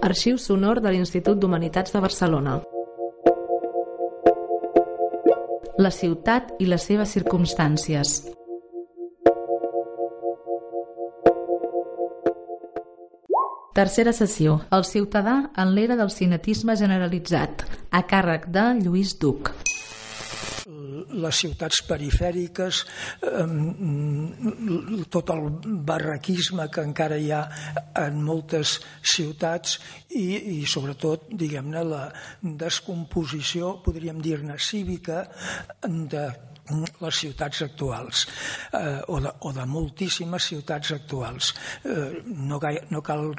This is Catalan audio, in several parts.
Arxiu sonor de l'Institut d'Humanitats de Barcelona. La ciutat i les seves circumstàncies. Tercera sessió. El ciutadà en l'era del cinetisme generalitzat, a càrrec de Lluís Duc. Les ciutats perifèriques, eh, tot el barraquisme que encara hi ha en moltes ciutats i, i sobretot, diguem-ne, la descomposició, podríem dir-ne cívica, de les ciutats actuals eh, o, de, o de moltíssimes ciutats actuals. Eh, no, gai, no cal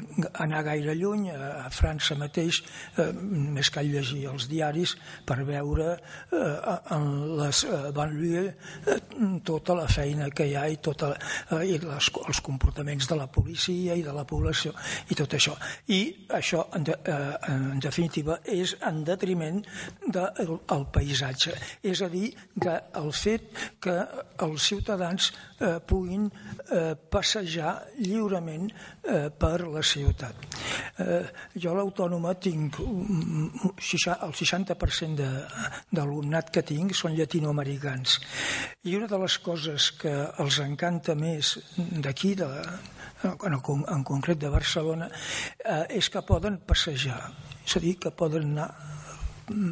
anar gaire lluny, a França mateix eh, més cal llegir els diaris per veure eh, en les eh, banlieues eh, tota la feina que hi ha i, tota, eh, i les, els comportaments de la policia i de la població i tot això. I això, en, de, eh, en definitiva, és en detriment del de, paisatge. És a dir, que el fet que els ciutadans eh, puguin eh, passejar lliurement eh, per la ciutat. Eh, jo a l'autònoma tinc el 60% de, que tinc són llatinoamericans i una de les coses que els encanta més d'aquí, de, en, en concret de Barcelona, eh, és que poden passejar, és a dir, que poden anar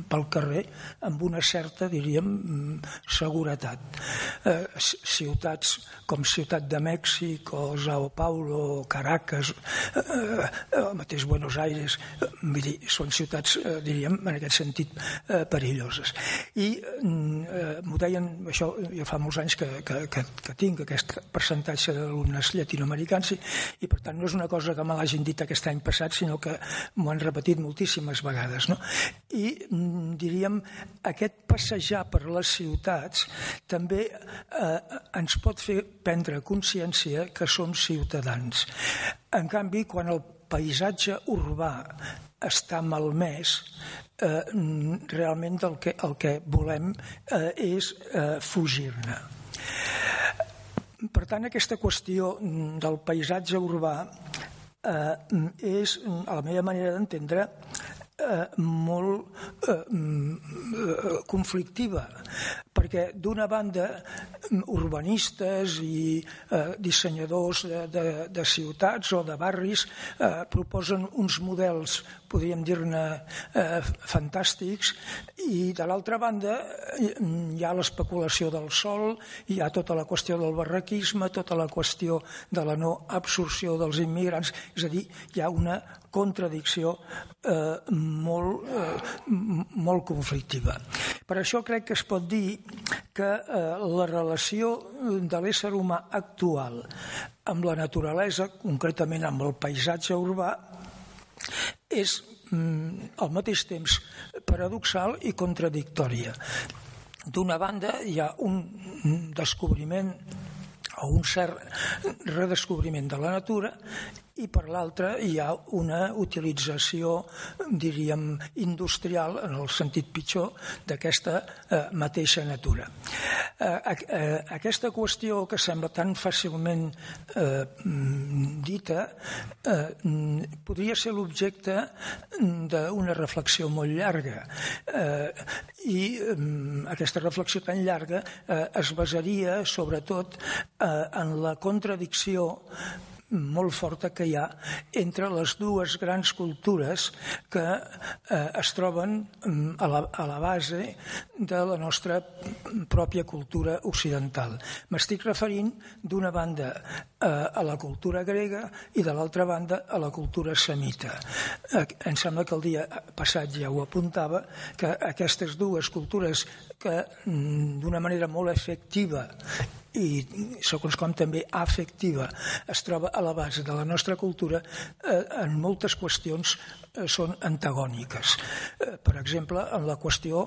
pel carrer amb una certa, diríem, seguretat. Eh, ciutats com Ciutat de Mèxic o Sao Paulo Caracas, eh, eh, el mateix Buenos Aires, eh, dir, són ciutats, eh, diríem, en aquest sentit, eh, perilloses. I mm, eh, m'ho deien, això ja fa molts anys que, que, que, que tinc aquest percentatge d'alumnes llatinoamericans i, i per tant no és una cosa que me l'hagin dit aquest any passat, sinó que m'ho han repetit moltíssimes vegades. No? I Mm, diríem, aquest passejar per les ciutats també eh, ens pot fer prendre consciència que som ciutadans. En canvi, quan el paisatge urbà està malmès, eh, realment el que, el que volem eh, és eh, fugir-ne. Per tant, aquesta qüestió del paisatge urbà eh, és, a la meva manera d'entendre, eh, molt eh, eh, conflictiva, perquè d'una banda urbanistes i eh, dissenyadors de, de, de ciutats o de barris eh, proposen uns models, podríem dir-ne, eh, fantàstics, i de l'altra banda hi ha l'especulació del sol, hi ha tota la qüestió del barraquisme, tota la qüestió de la no absorció dels immigrants, és a dir, hi ha una contradicció eh, molt, eh, molt conflictiva. Per això crec que es pot dir que eh, la relació de l'ésser humà actual amb la naturalesa, concretament amb el paisatge urbà, és mm, al mateix temps paradoxal i contradictòria. D'una banda hi ha un descobriment o un cert redescobriment de la natura i per l'altra hi ha una utilització, diríem, industrial, en el sentit pitjor, d'aquesta eh, mateixa natura. Eh, eh, aquesta qüestió que sembla tan fàcilment eh, dita eh, podria ser l'objecte d'una reflexió molt llarga. Eh, i eh, aquesta reflexió tan llarga eh, es basaria sobretot eh, en la contradicció molt forta que hi ha entre les dues grans cultures que eh, es troben mm, a la, a la base de la nostra pròpia cultura occidental. M'estic referint d'una banda eh, a la cultura grega i de l'altra banda a la cultura semita. Eh, em sembla que el dia passat ja ho apuntava, que aquestes dues cultures que mm, d'una manera molt efectiva i segons com també afectiva es troba a la base de la nostra cultura, eh, en moltes qüestions eh, són antagòniques. Eh, per exemple, en la qüestió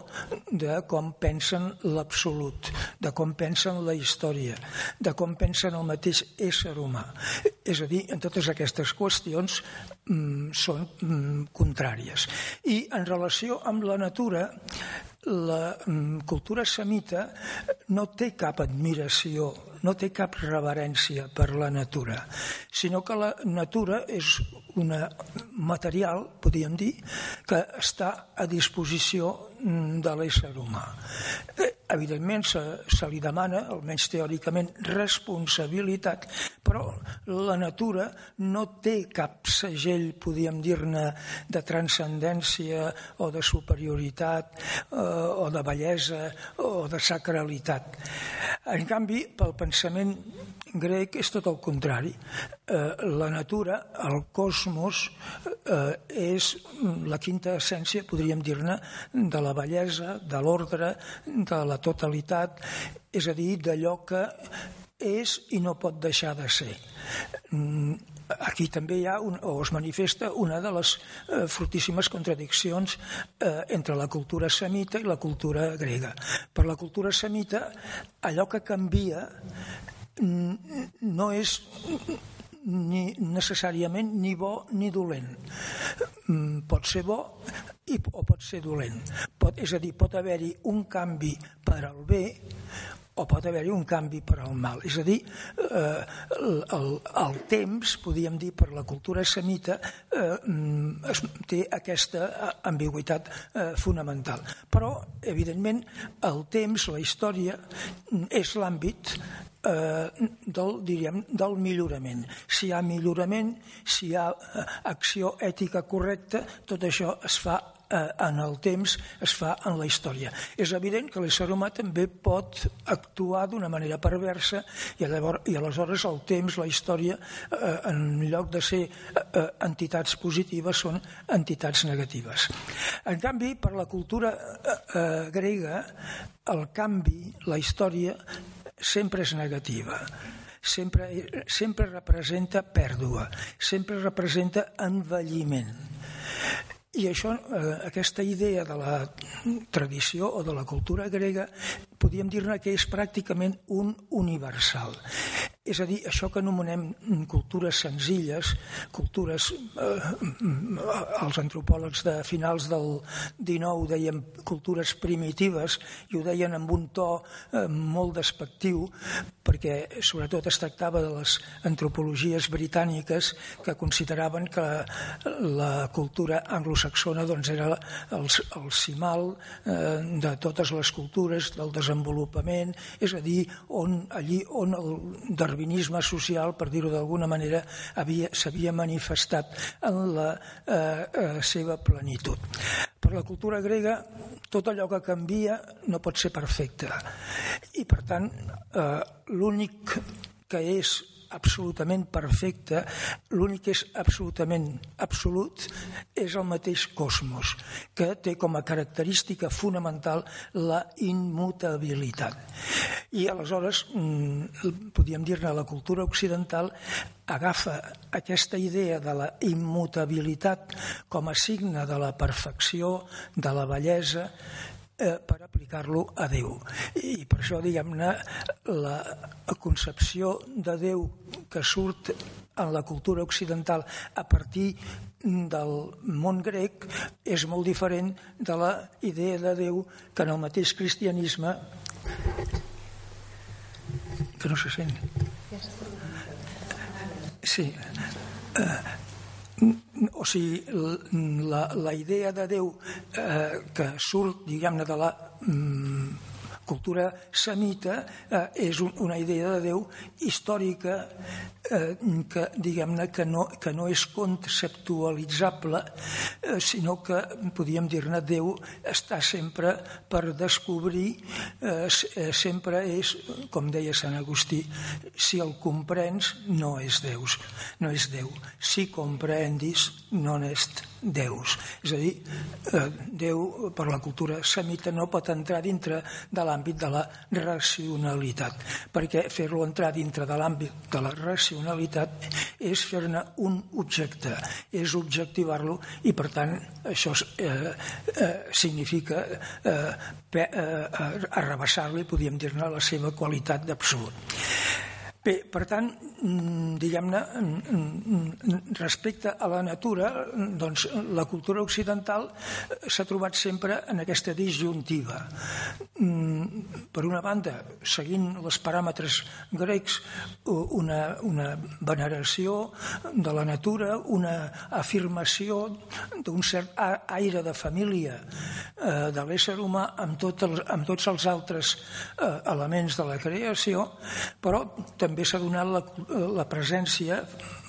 de com pensen l'absolut, de com pensen la història, de com pensen el mateix ésser humà. És a dir, en totes aquestes qüestions mm, són mm, contràries. I en relació amb la natura, la mm, cultura semita no té cap admiració, no té cap reverència per la natura, sinó que la natura és una material, podríem dir, que està a disposició mm, de l'ésser humà. Evidentment se, se li demana, almenys teòricament, responsabilitat, però la natura no té cap segell, podríem dir-ne, de transcendència o de superioritat eh, o de bellesa o de sacralitat. En canvi, pel pensament grec és tot el contrari. Eh, la natura, el cosmos, eh, és la quinta essència, podríem dir-ne, de la bellesa, de l'ordre, de la totalitat, és a dir, d'allò que és i no pot deixar de ser. Mm, aquí també hi ha, un, o es manifesta, una de les eh, fortíssimes contradiccions eh, entre la cultura semita i la cultura grega. Per la cultura semita, allò que canvia no és ni necessàriament ni bo ni dolent. Mm, pot ser bo i, o pot ser dolent. Pot, és a dir, pot haver-hi un canvi per al bé o pot haver-hi un canvi per al mal. És a dir, eh, el, el, temps, podríem dir, per la cultura semita, eh, mm, es, té aquesta ambigüitat eh, fonamental. Però, evidentment, el temps, la història, és l'àmbit eh, del, diríem, del millorament. Si hi ha millorament, si hi ha eh, acció ètica correcta, tot això es fa eh, en el temps es fa en la història. És evident que l'ésser humà també pot actuar d'una manera perversa i, llavors, i aleshores el temps, la història, eh, en lloc de ser eh, entitats positives, són entitats negatives. En canvi, per la cultura eh, eh, grega, el canvi, la història, sempre és negativa sempre, sempre representa pèrdua, sempre representa envelliment. I això, eh, aquesta idea de la tradició o de la cultura grega, podríem dir-ne que és pràcticament un universal. És a dir, això que anomenem cultures senzilles, cultures, eh, els antropòlegs de finals del XIX deien cultures primitives i ho deien amb un to eh, molt despectiu perquè sobretot es tractava de les antropologies britàniques que consideraven que la cultura anglosaxona doncs, era el, el cimal eh, de totes les cultures, del desenvolupament, és a dir, on, allí on el darwinisme social, per dir-ho d'alguna manera, s'havia manifestat en la eh, eh, seva plenitud. Per la cultura grega, tot allò que canvia no pot ser perfecte. I, per tant, eh, l'únic que és absolutament perfecte, l'únic que és absolutament absolut és el mateix cosmos, que té com a característica fonamental la immutabilitat. I aleshores, mm, podríem dir-ne, la cultura occidental agafa aquesta idea de la immutabilitat com a signe de la perfecció, de la bellesa, eh, per aplicar-lo a Déu. I per això, diguem-ne, la concepció de Déu que surt en la cultura occidental a partir del món grec és molt diferent de la idea de Déu que en el mateix cristianisme que no se sent. Sí. Eh, o sigui, la, la idea de Déu eh, que surt, diguem-ne, de la mm, cultura semita eh, és un, una idea de Déu històrica eh, que, diguem-ne, que no, que no és conceptualitzable, eh, sinó que, podríem dir-ne, Déu està sempre per descobrir, eh, eh, sempre és, com deia Sant Agustí, si el comprens, no és Déu, no és Déu. Si comprendis, non est déus. És a dir, eh, Déu per la cultura semita no pot entrar dintre de l'àmbit de la racionalitat, perquè fer-lo entrar dintre de l'àmbit de la racionalitat és fer-ne un objecte, és objectivar-lo i per tant això eh, eh, significa eh, eh, arrabassar-li, podríem dir-ne, la seva qualitat d'absolut. Bé, per tant, mm, diguem-ne, mm, mm, respecte a la natura, doncs la cultura occidental s'ha trobat sempre en aquesta disjuntiva. Per una banda, seguint els paràmetres grecs, una, una veneració de la natura, una afirmació d'un cert aire de família eh, de l'ésser humà amb, tot els, amb tots els altres eh, elements de la creació, però també també s'ha donat la, la presència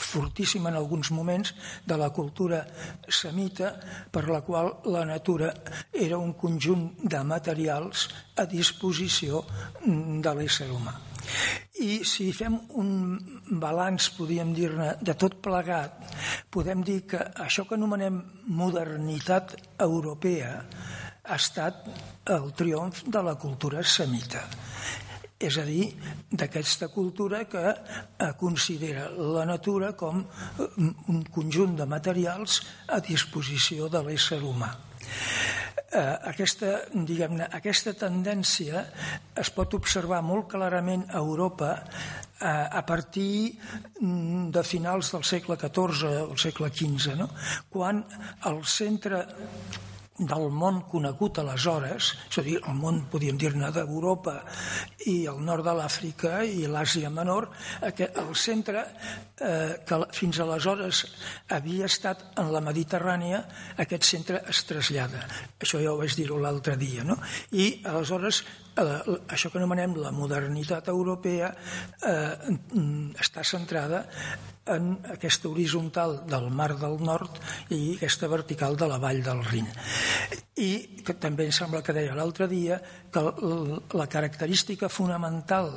fortíssima en alguns moments de la cultura semita per la qual la natura era un conjunt de materials a disposició de l'ésser humà. I si fem un balanç, podríem dir-ne, de tot plegat, podem dir que això que anomenem modernitat europea ha estat el triomf de la cultura semita és a dir, d'aquesta cultura que eh, considera la natura com eh, un conjunt de materials a disposició de l'ésser humà. Eh, aquesta, diguem-ne, aquesta tendència es pot observar molt clarament a Europa a partir mm, de finals del segle XIV o segle XV, no? quan el centre del món conegut aleshores, és a dir, el món, podríem dir-ne, d'Europa i el nord de l'Àfrica i l'Àsia Menor, el centre eh, que fins aleshores havia estat en la Mediterrània, aquest centre es trasllada. Això ja ho vaig dir-ho l'altre dia, no? I aleshores eh, això que anomenem la modernitat europea eh, està centrada en aquesta horitzontal del Mar del Nord i aquesta vertical de la vall del Rin. I que també em sembla que deia l'altre dia que la característica fonamental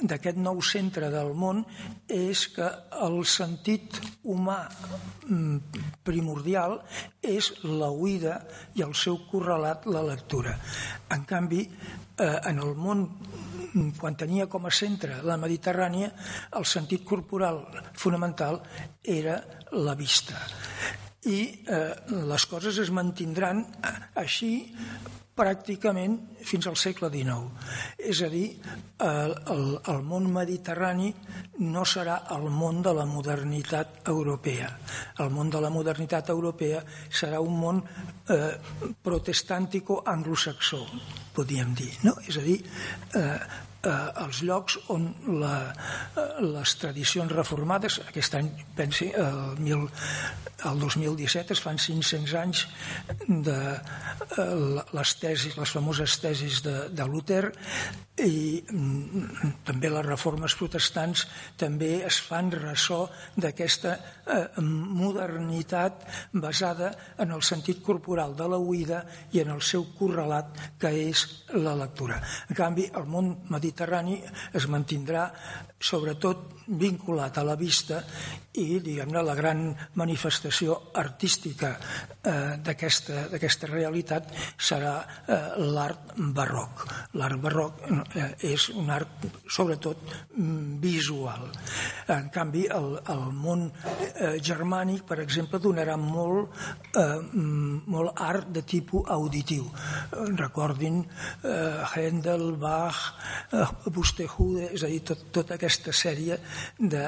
d'aquest nou centre del món és que el sentit humà mm, primordial és la oïda i el seu correlat la lectura. En canvi, en el món quan tenia com a centre la Mediterrània, el sentit corporal fonamental era la vista. I eh, les coses es mantindran així pràcticament fins al segle XIX. És a dir, el, el, el món mediterrani no serà el món de la modernitat europea. El món de la modernitat europea serà un món eh, protestàntico-anglosaxó, podríem dir. No? És a dir, eh, eh, els llocs on la, eh, les tradicions reformades, aquest any, pensi, el, mil, el 2017 es fan 500 anys de eh, les tesis, les famoses tesis de, de Luther i mm, també les reformes protestants també es fan ressò d'aquesta eh, modernitat basada en el sentit corporal de la oïda i en el seu correlat que és la lectura. En canvi, el món mediterrani es mantindrà sobretot vinculat a la vista i, diguem-ne, la gran manifestació artística eh, d'aquesta realitat serà eh, l'art barroc. L'art barroc eh, és un art, sobretot, mm, visual. En canvi, el, el món eh, germànic, per exemple, donarà molt, eh, mm, molt art de tipus auditiu. Recordin eh, Handel, Bach, eh, Bustehude, és a dir, tot, tota aquesta sèrie de,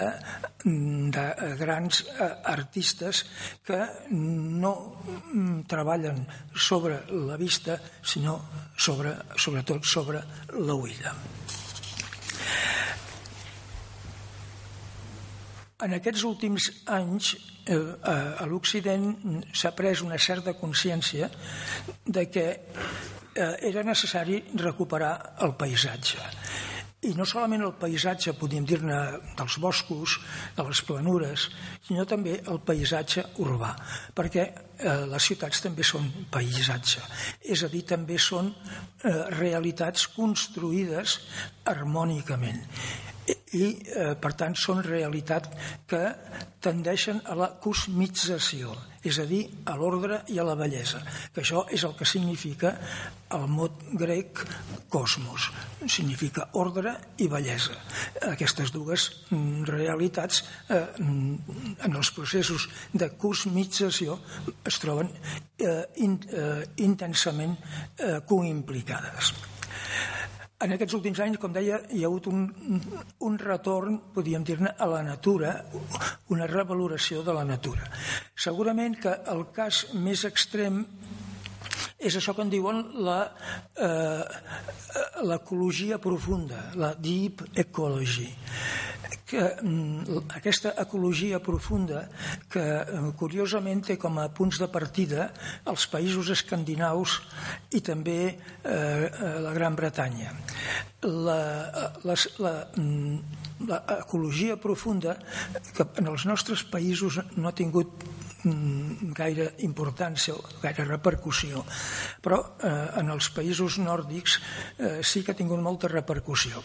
de grans eh, artistes que no mm, treballen sobre la vista, sinó sobre, sobretot sobre l'oïda. En aquests últims anys eh, a l'Occident s'ha pres una certa consciència de que eh, era necessari recuperar el paisatge. I no solament el paisatge, podríem dir-ne, dels boscos, de les planures, sinó també el paisatge urbà, perquè eh, les ciutats també són paisatge, és a dir, també són eh, realitats construïdes harmònicament. I, eh, per tant, són realitats que tendeixen a la cosmització, és a dir, a l'ordre i a la bellesa, que això és el que significa el mot grec cosmos, significa ordre i bellesa. Aquestes dues mm, realitats eh, mm, en els processos de cosmització es troben eh, in, eh, intensament eh, coimplicades. En aquests últims anys, com deia, hi ha hagut un, un retorn, podríem dir-ne, a la natura, una revaloració de la natura. Segurament que el cas més extrem és això que en diuen l'ecologia eh, profunda, la deep ecology que mm, aquesta ecologia profunda que eh, curiosament té com a punts de partida els països escandinaus i també eh, eh la Gran Bretanya. La, la, la, mm, l'ecologia profunda que en els nostres països no ha tingut gaire importància o gaire repercussió. Però eh, en els països nòrdics eh, sí que ha tingut molta repercussió.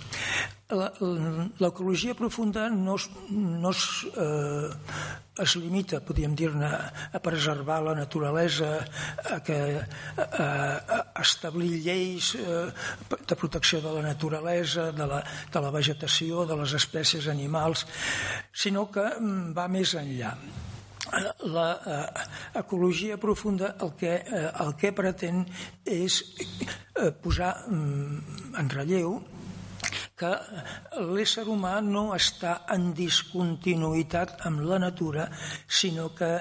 L'ecologia profunda no, es, no es, eh, es limita, podríem dir-ne, a preservar la naturalesa, a, que, a, a establir lleis eh, de protecció de la naturalesa, de la, de la vegetació, de les espècies animals, sinó que mm, va més enllà la eh, profunda el que, eh, el que pretén és eh, posar mm, en relleu que l'ésser humà no està en discontinuïtat amb la natura, sinó que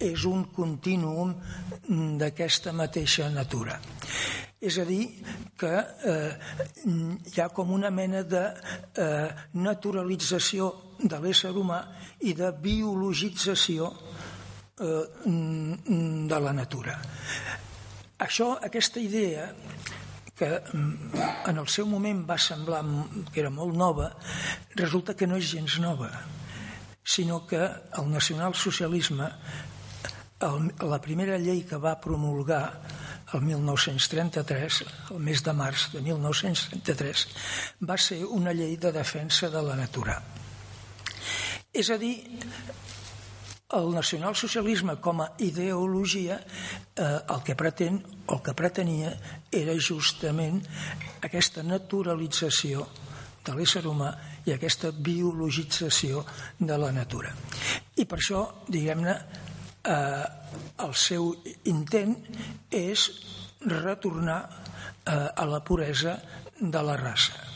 és un continuum d'aquesta mateixa natura. És a dir, que eh, hi ha com una mena de eh, naturalització de l'ésser humà i de biologització eh, de la natura. Això, aquesta idea que mm, en el seu moment va semblar que era molt nova, resulta que no és gens nova, sinó que el nacionalsocialisme, el, la primera llei que va promulgar el 1933, el mes de març de 1933, va ser una llei de defensa de la natura. És a dir, el nacionalsocialisme com a ideologia eh, el que pretén o el que pretenia era justament aquesta naturalització de l'ésser humà i aquesta biologització de la natura. I per això, diguem-ne, eh, el seu intent és retornar eh, a la puresa de la raça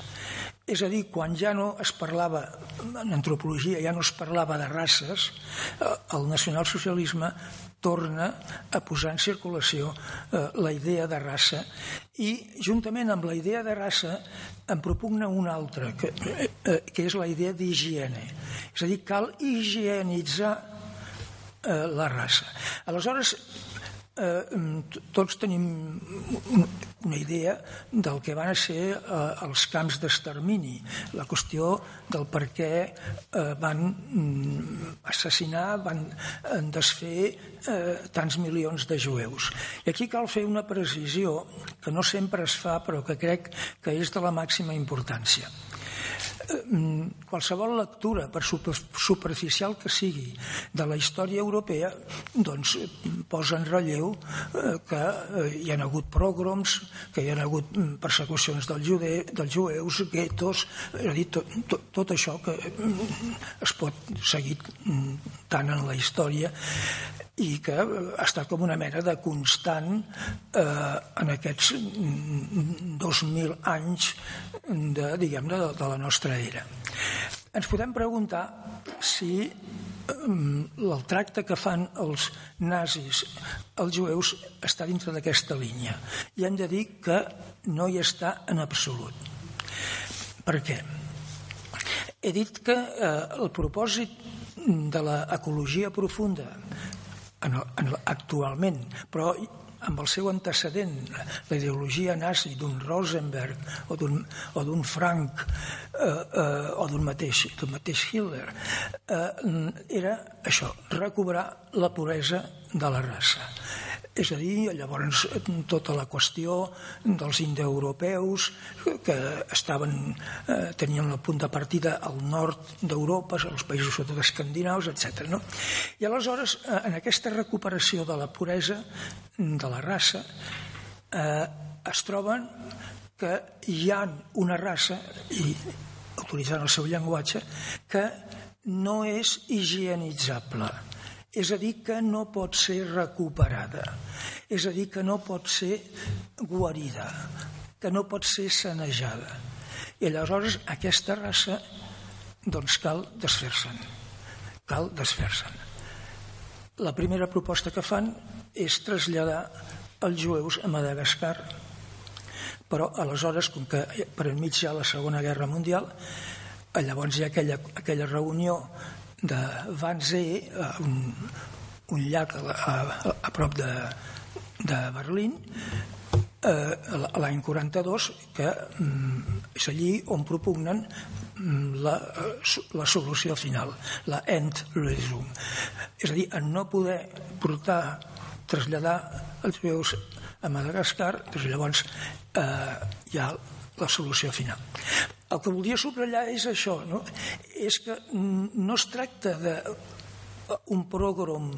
és a dir, quan ja no es parlava, en antropologia ja no es parlava de races, eh, el nacionalsocialisme torna a posar en circulació eh, la idea de raça i juntament amb la idea de raça en propugna una altra, que, eh, que és la idea d'higiene. És a dir, cal higienitzar eh, la raça. Aleshores, eh, tots tenim una idea del que van ser eh, els camps d'extermini, la qüestió del per què eh, van mm, assassinar, van eh, desfer eh, tants milions de jueus. I aquí cal fer una precisió que no sempre es fa però que crec que és de la màxima importància. Mm, qualsevol lectura, per superficial que sigui, de la història europea, doncs posa en relleu eh, que eh, hi ha hagut progroms, que hi ha hagut mm, persecucions del jude, dels jueus, guetos, és a dir, tot, tot, tot això que mm, es pot seguir tant en la història i que ha estat com una mena de constant eh, en aquests 2.000 anys de, diguem de, de la nostra era. Ens podem preguntar si el tracte que fan els nazis als jueus està dintre d'aquesta línia. I hem de dir que no hi està en absolut. Per què? He dit que eh, el propòsit de l'ecologia profunda en, en, actualment, però amb el seu antecedent, la ideologia nazi d'un Rosenberg o d'un Frank eh, eh, o d'un mateix, mateix Hitler, eh, era això, recobrar la puresa de la raça. És a dir, llavors tota la qüestió dels indoeuropeus que estaven, eh, tenien el punt de partida al nord d'Europa, als països sobretot escandinaus, etc. No? I aleshores, eh, en aquesta recuperació de la puresa de la raça, eh, es troben que hi ha una raça, i utilitzant el seu llenguatge, que no és higienitzable és a dir, que no pot ser recuperada, és a dir, que no pot ser guarida, que no pot ser sanejada. I aleshores aquesta raça doncs cal desfer-se'n, cal desfer-se'n. La primera proposta que fan és traslladar els jueus a Madagascar, però aleshores, com que per enmig hi ha la Segona Guerra Mundial, llavors hi ha aquella, aquella reunió de Wannsee, un, un llac a, a, a prop de, de Berlín, eh, l'any 42, que mm, és allí on propugnen mm, la, la solució final, la Endlösung. És a dir, en no poder portar, traslladar els jueus a Madagascar, doncs llavors eh, hi ha la solució final. El que volia subratllar és això, no? és que no es tracta de un progrom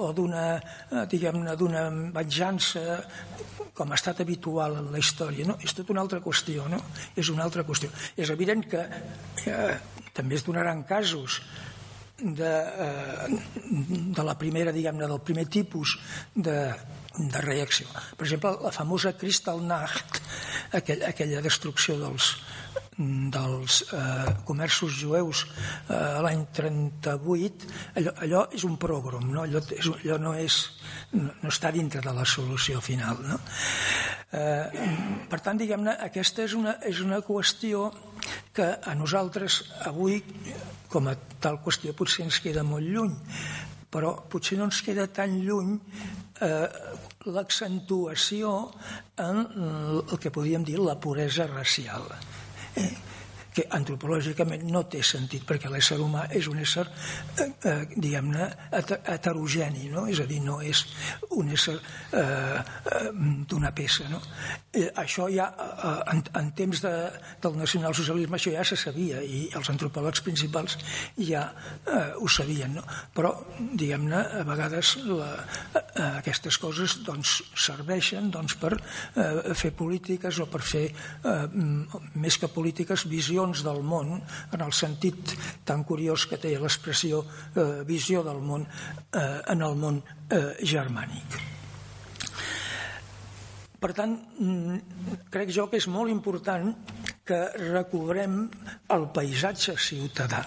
o d'una diguem-ne d'una venjança com ha estat habitual en la història, no? És tota una altra qüestió, no? És una altra qüestió. És evident que eh, també es donaran casos de, eh, de la primera, diguem-ne, del primer tipus de, de reacció. Per exemple, la famosa Kristallnacht, aquell, aquella destrucció dels, dels eh, comerços jueus eh, l'any 38, allò, allò és un progrom, no? Allò, és, allò no, és, no, no està dintre de la solució final. No? Eh, per tant, diguem-ne, aquesta és una, és una qüestió que a nosaltres avui, com a tal qüestió, potser ens queda molt lluny, però potser no ens queda tan lluny eh, l'accentuació en el que podríem dir la puresa racial. Eh, que antropològicament no té sentit perquè l'ésser humà és un ésser eh, eh, diguem-ne heterogeni no? és a dir, no és un ésser eh, eh, d'una peça no? eh, això ja eh, en, en temps de, del nacionalsocialisme això ja se sabia i els antropòlegs principals ja eh, ho sabien no? però diguem-ne a vegades la, eh, aquestes coses doncs serveixen doncs, per eh, fer polítiques o per fer eh, més que polítiques visions visions del món, en el sentit tan curiós que té l'expressió eh, visió del món eh, en el món eh, germànic. Per tant, mm, crec jo que és molt important que recobrem el paisatge ciutadà.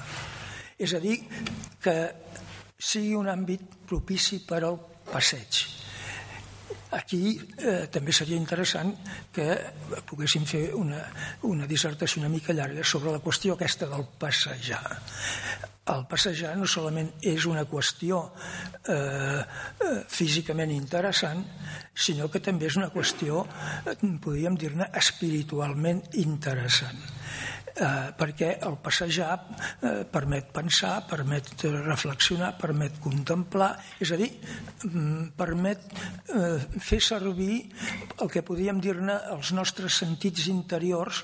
És a dir, que sigui un àmbit propici per al passeig Aquí eh, també seria interessant que poguéssim fer una, una dissertació una mica llarga sobre la qüestió aquesta del passejar. El passejar no solament és una qüestió eh, eh físicament interessant, sinó que també és una qüestió, eh, podríem dir-ne, espiritualment interessant eh, perquè el passejar eh, permet pensar, permet reflexionar, permet contemplar, és a dir, mm, permet eh, fer servir el que podríem dir-ne els nostres sentits interiors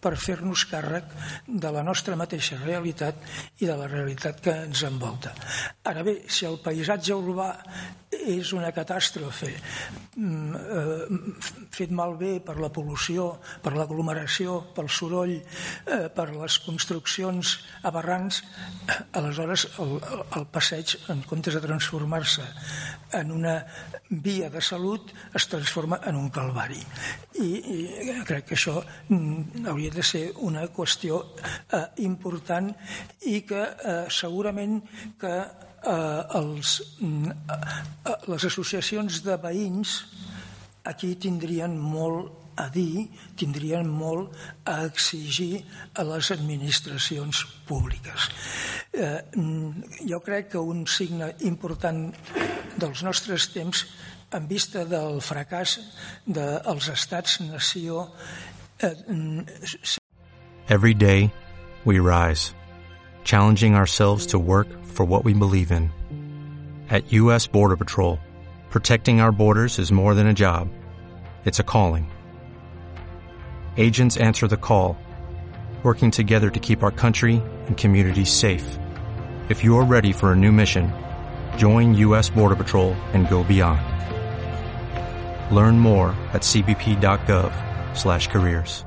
per fer-nos càrrec de la nostra mateixa realitat i de la realitat que ens envolta. Ara bé, si el paisatge urbà és una catàstrofe mm, eh, fet malbé per la pol·lució, per l'aglomeració, pel soroll, eh, per les construccions aberrants, aleshores el, el passeig, en comptes de transformar-se en una via de salut, es transforma en un calvari. I, i crec que això mm, hauria de ser una qüestió eh, important i que eh, segurament que eh, els, mm, eh, les associacions de veïns aquí tindrien molt a dir, tindrien molt a exigir a les administracions públiques. Eh, jo crec que un signe important dels nostres temps en vista del fracàs dels estats-nació eh, Every day we rise, challenging ourselves to work for what we believe in. At U.S. Border Patrol, Protecting our borders is more than a job, it's a calling. Agents answer the call, working together to keep our country and communities safe. If you're ready for a new mission, join U.S. Border Patrol and go beyond. Learn more at cbp.gov/careers.